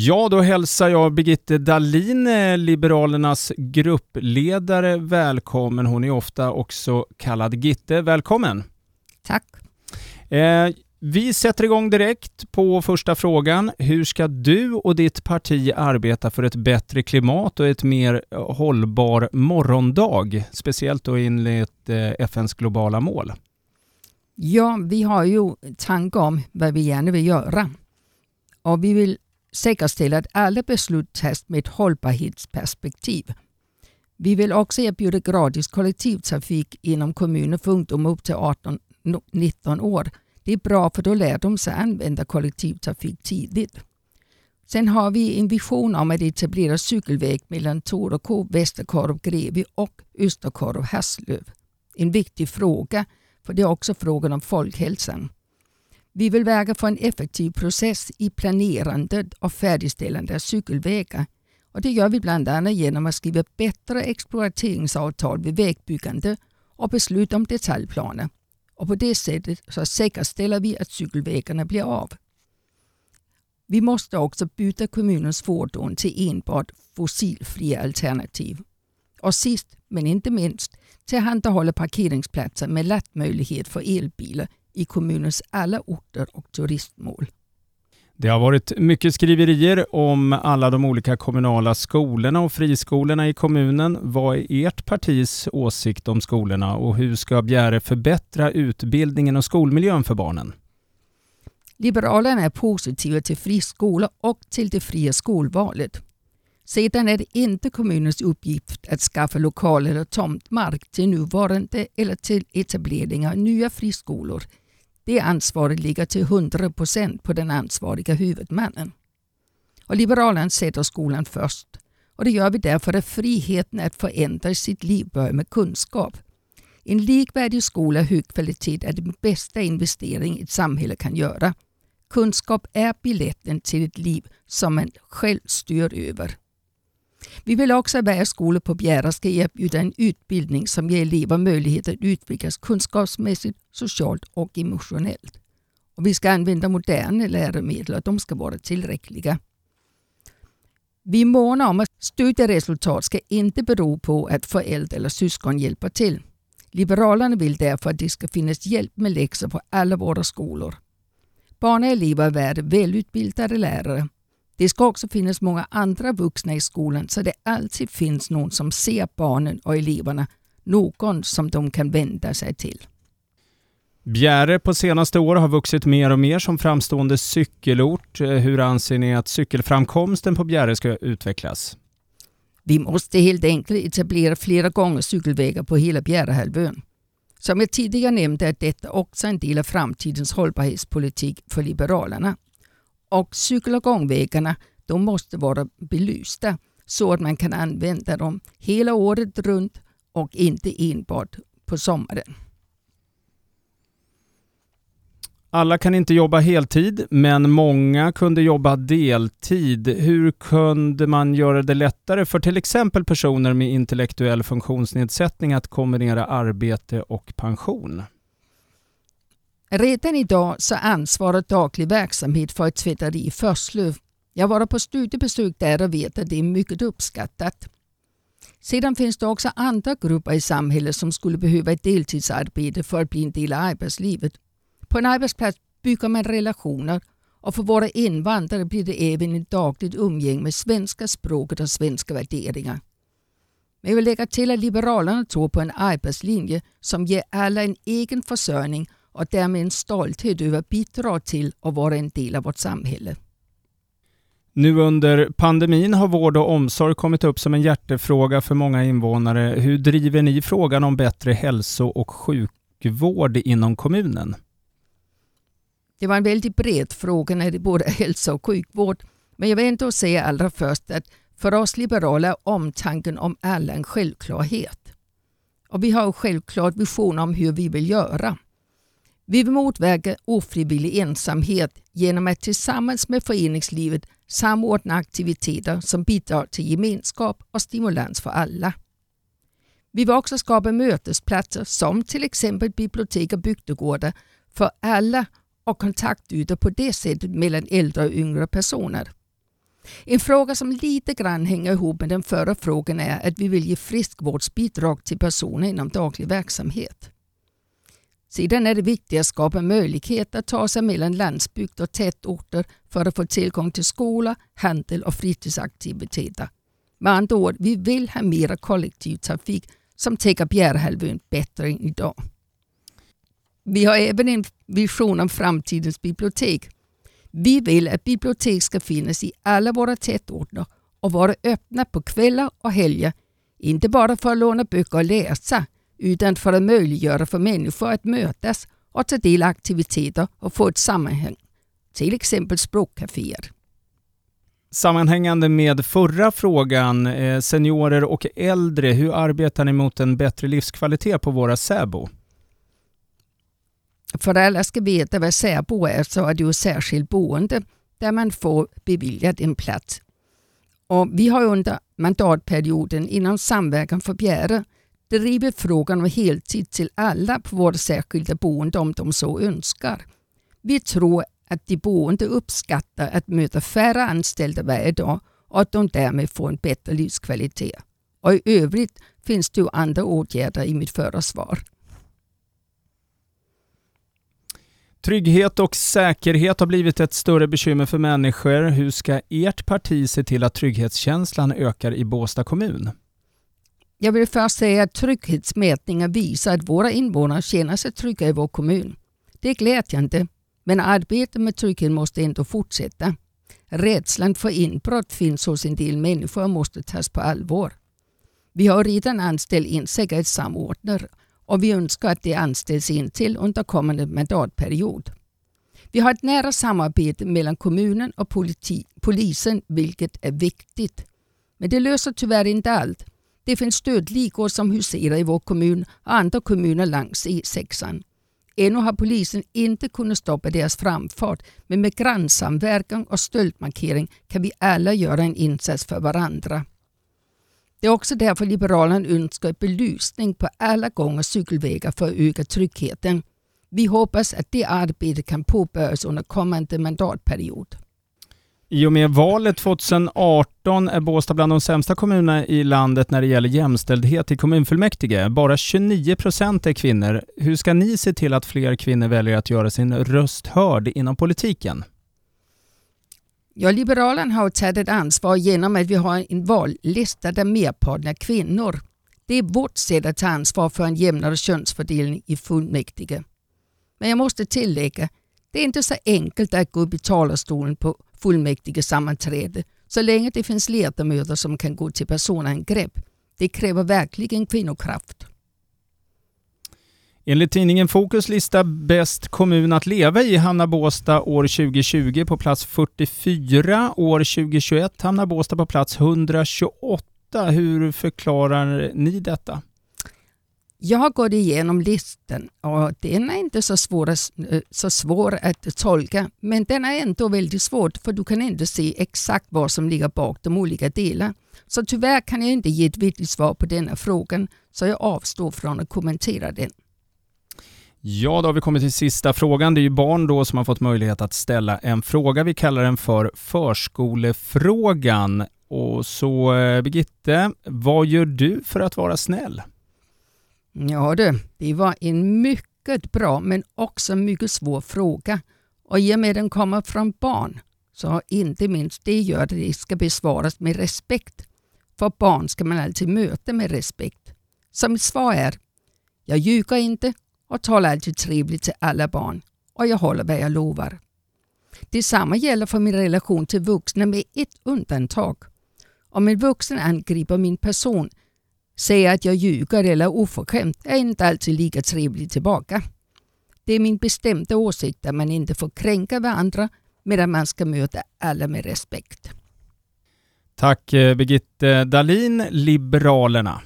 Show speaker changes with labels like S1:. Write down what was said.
S1: Ja, då hälsar jag Birgitte Dahlin, eh, Liberalernas gruppledare, välkommen. Hon är ofta också kallad Gitte. Välkommen!
S2: Tack!
S1: Eh, vi sätter igång direkt på första frågan. Hur ska du och ditt parti arbeta för ett bättre klimat och ett mer hållbar morgondag? Speciellt då enligt eh, FNs globala mål.
S2: Ja, vi har ju tankar om vad vi gärna vill göra. Och vi vill säkerställa att alla beslut tas med ett hållbarhetsperspektiv. Vi vill också erbjuda gratis kollektivtrafik inom kommunen för ungdomar upp till 18-19 år. Det är bra för då lär de sig använda kollektivtrafik tidigt. Sen har vi en vision om att etablera cykelväg mellan Torekov, Västerkorv, Grevi och Österkorv, Hasslöv. En viktig fråga, för det är också frågan om folkhälsan. Vi vill verka för en effektiv process i planerandet och färdigställandet av cykelvägar. Och det gör vi bland annat genom att skriva bättre exploateringsavtal vid vägbyggande och beslut om detaljplaner. Och på det sättet så säkerställer vi att cykelvägarna blir av. Vi måste också byta kommunens fordon till enbart fossilfria alternativ. Och sist men inte minst tillhandahålla parkeringsplatser med laddmöjlighet för elbilar i kommunens alla orter och turistmål.
S1: Det har varit mycket skriverier om alla de olika kommunala skolorna och friskolorna i kommunen. Vad är ert partis åsikt om skolorna och hur ska Bjäre förbättra utbildningen och skolmiljön för barnen?
S2: Liberalerna är positiva till friskolor och till det fria skolvalet. Sedan är det inte kommunens uppgift att skaffa lokaler eller tomtmark till nuvarande eller till etablering av nya friskolor det ansvaret ligger till 100 procent på den ansvariga huvudmannen. Och Liberalerna sätter skolan först. Och det gör vi därför att friheten att förändra sitt liv börjar med kunskap. En likvärdig skola av hög kvalitet är den bästa investering ett samhälle kan göra. Kunskap är biljetten till ett liv som man själv styr över. Vi vill också att varje skola på Bjära ska erbjuda en utbildning som ger elever möjlighet att utvecklas kunskapsmässigt, socialt och emotionellt. Och vi ska använda moderna läromedel och de ska vara tillräckliga. Vi månar om att studieresultat ska inte bero på att föräldrar eller syskon hjälper till. Liberalerna vill därför att det ska finnas hjälp med läxor på alla våra skolor. Barn och elever är värda välutbildade lärare det ska också finnas många andra vuxna i skolan så det alltid finns någon som ser barnen och eleverna, någon som de kan vända sig till.
S1: Bjäre på senaste år har vuxit mer och mer som framstående cykelort. Hur anser ni att cykelframkomsten på Bjäre ska utvecklas?
S2: Vi måste helt enkelt etablera flera gånger cykelvägar på hela Bjärehalvön. Som jag tidigare nämnde är detta också en del av framtidens hållbarhetspolitik för Liberalerna. Och cykel och gångvägarna de måste vara belysta så att man kan använda dem hela året runt och inte enbart på sommaren.
S1: Alla kan inte jobba heltid, men många kunde jobba deltid. Hur kunde man göra det lättare för till exempel personer med intellektuell funktionsnedsättning att kombinera arbete och pension?
S2: Redan idag så ansvarar daglig verksamhet för ett tvätteri i Förslöv. Jag var på studiebesök där och vet att det är mycket uppskattat. Sedan finns det också andra grupper i samhället som skulle behöva ett deltidsarbete för att bli en del av arbetslivet. På en arbetsplats bygger man relationer och för våra invandrare blir det även ett dagligt umgänge med svenska språket och svenska värderingar. Men jag vill lägga till att Liberalerna tror på en arbetslinje som ger alla en egen försörjning och därmed en stolthet över att bidra till att vara en del av vårt samhälle.
S1: Nu under pandemin har vård och omsorg kommit upp som en hjärtefråga för många invånare. Hur driver ni frågan om bättre hälso och sjukvård inom kommunen?
S2: Det var en väldigt bred fråga när det både hälsa och sjukvård. Men jag vill ändå säga allra först att för oss liberaler är omtanken om alla en självklarhet. Och vi har självklart visioner om hur vi vill göra. Vi vill motverka ofrivillig ensamhet genom att tillsammans med föreningslivet samordna aktiviteter som bidrar till gemenskap och stimulans för alla. Vi vill också skapa mötesplatser som till exempel bibliotek och bygdegårdar för alla och kontaktytor på det sättet mellan äldre och yngre personer. En fråga som lite grann hänger ihop med den förra frågan är att vi vill ge friskvårdsbidrag till personer inom daglig verksamhet. Sedan är det viktigt att skapa möjlighet att ta sig mellan landsbygd och tätorter för att få tillgång till skola, handel och fritidsaktiviteter. Med andra ord, vi vill ha mera kollektivtrafik som täcker Bjärehalvön bättre än idag. Vi har även en vision om framtidens bibliotek. Vi vill att bibliotek ska finnas i alla våra tätorter och vara öppna på kvällar och helger. Inte bara för att låna böcker och läsa utan för att möjliggöra för människor att mötas och ta del av aktiviteter och få ett sammanhang. Till exempel språkcaféer.
S1: Sammanhängande med förra frågan, eh, seniorer och äldre, hur arbetar ni mot en bättre livskvalitet på våra säbo?
S2: För att alla ska veta vad särbo är så är det ju särskilt boende där man får beviljat en plats. Och vi har under mandatperioden inom Samverkan för Bjäre driver frågan om heltid till alla på våra särskilda boende om de så önskar. Vi tror att de boende uppskattar att möta färre anställda varje dag och att de därmed får en bättre livskvalitet. Och I övrigt finns det ju andra åtgärder i mitt förra svar.
S1: Trygghet och säkerhet har blivit ett större bekymmer för människor. Hur ska ert parti se till att trygghetskänslan ökar i Båstad kommun?
S2: Jag vill först säga att trygghetsmätningar visar att våra invånare känner sig trygga i vår kommun. Det är glädjande, men arbetet med trygghet måste ändå fortsätta. Rädslan för inbrott finns hos en del människor och måste tas på allvar. Vi har redan anställt en säkerhetssamordnare och vi önskar att det anställs in till under kommande mandatperiod. Vi har ett nära samarbete mellan kommunen och politi polisen, vilket är viktigt. Men det löser tyvärr inte allt. Det finns stödligor som huserar i vår kommun och andra kommuner längs E6. Ännu har polisen inte kunnat stoppa deras framfart, men med grannsamverkan och stöldmarkering kan vi alla göra en insats för varandra. Det är också därför Liberalerna önskar belysning på alla gång och cykelvägar för att öka tryggheten. Vi hoppas att det arbetet kan påbörjas under kommande mandatperiod.
S1: I och med valet 2018 är Båstad bland de sämsta kommunerna i landet när det gäller jämställdhet i kommunfullmäktige. Bara 29 procent är kvinnor. Hur ska ni se till att fler kvinnor väljer att göra sin röst hörd inom politiken?
S2: Ja, Liberalerna har tagit ett ansvar genom att vi har en vallista där merparten är kvinnor. Det är vårt sätt att ta ansvar för en jämnare könsfördelning i fullmäktige. Men jag måste tillägga, det är inte så enkelt att gå upp i talarstolen på fullmäktige sammanträde så länge det finns ledamöter som kan gå till personangrepp. Det kräver verkligen kvinnokraft.
S1: Enligt tidningen Fokus lista Bäst kommun att leva i hamnar Båstad år 2020 på plats 44. År 2021 hamnar Båstad på plats 128. Hur förklarar ni detta?
S2: Jag har gått igenom listan och den är inte så svår, eh, så svår att tolka men den är ändå väldigt svår för du kan inte se exakt vad som ligger bak de olika delarna. Så tyvärr kan jag inte ge ett vettigt svar på denna frågan så jag avstår från att kommentera den.
S1: Ja, då har vi kommit till sista frågan. Det är ju barn då som har fått möjlighet att ställa en fråga. Vi kallar den för förskolefrågan. Och så eh, Birgitte, vad gör du för att vara snäll?
S2: Ja du, det var en mycket bra men också mycket svår fråga. Och i och med den kommer från barn så inte minst det gör att det ska besvaras med respekt. För barn ska man alltid möta med respekt. Så mitt svar är, jag ljuger inte och talar alltid trevligt till alla barn och jag håller vad jag lovar. Detsamma gäller för min relation till vuxna med ett undantag. Om en vuxen angriper min person, Säga att jag ljuger eller är oförskämd, är inte alltid lika trevligt tillbaka. Det är min bestämda åsikt att man inte får kränka varandra medan man ska möta alla med respekt.
S1: Tack eh, Birgitte Dalin, Liberalerna.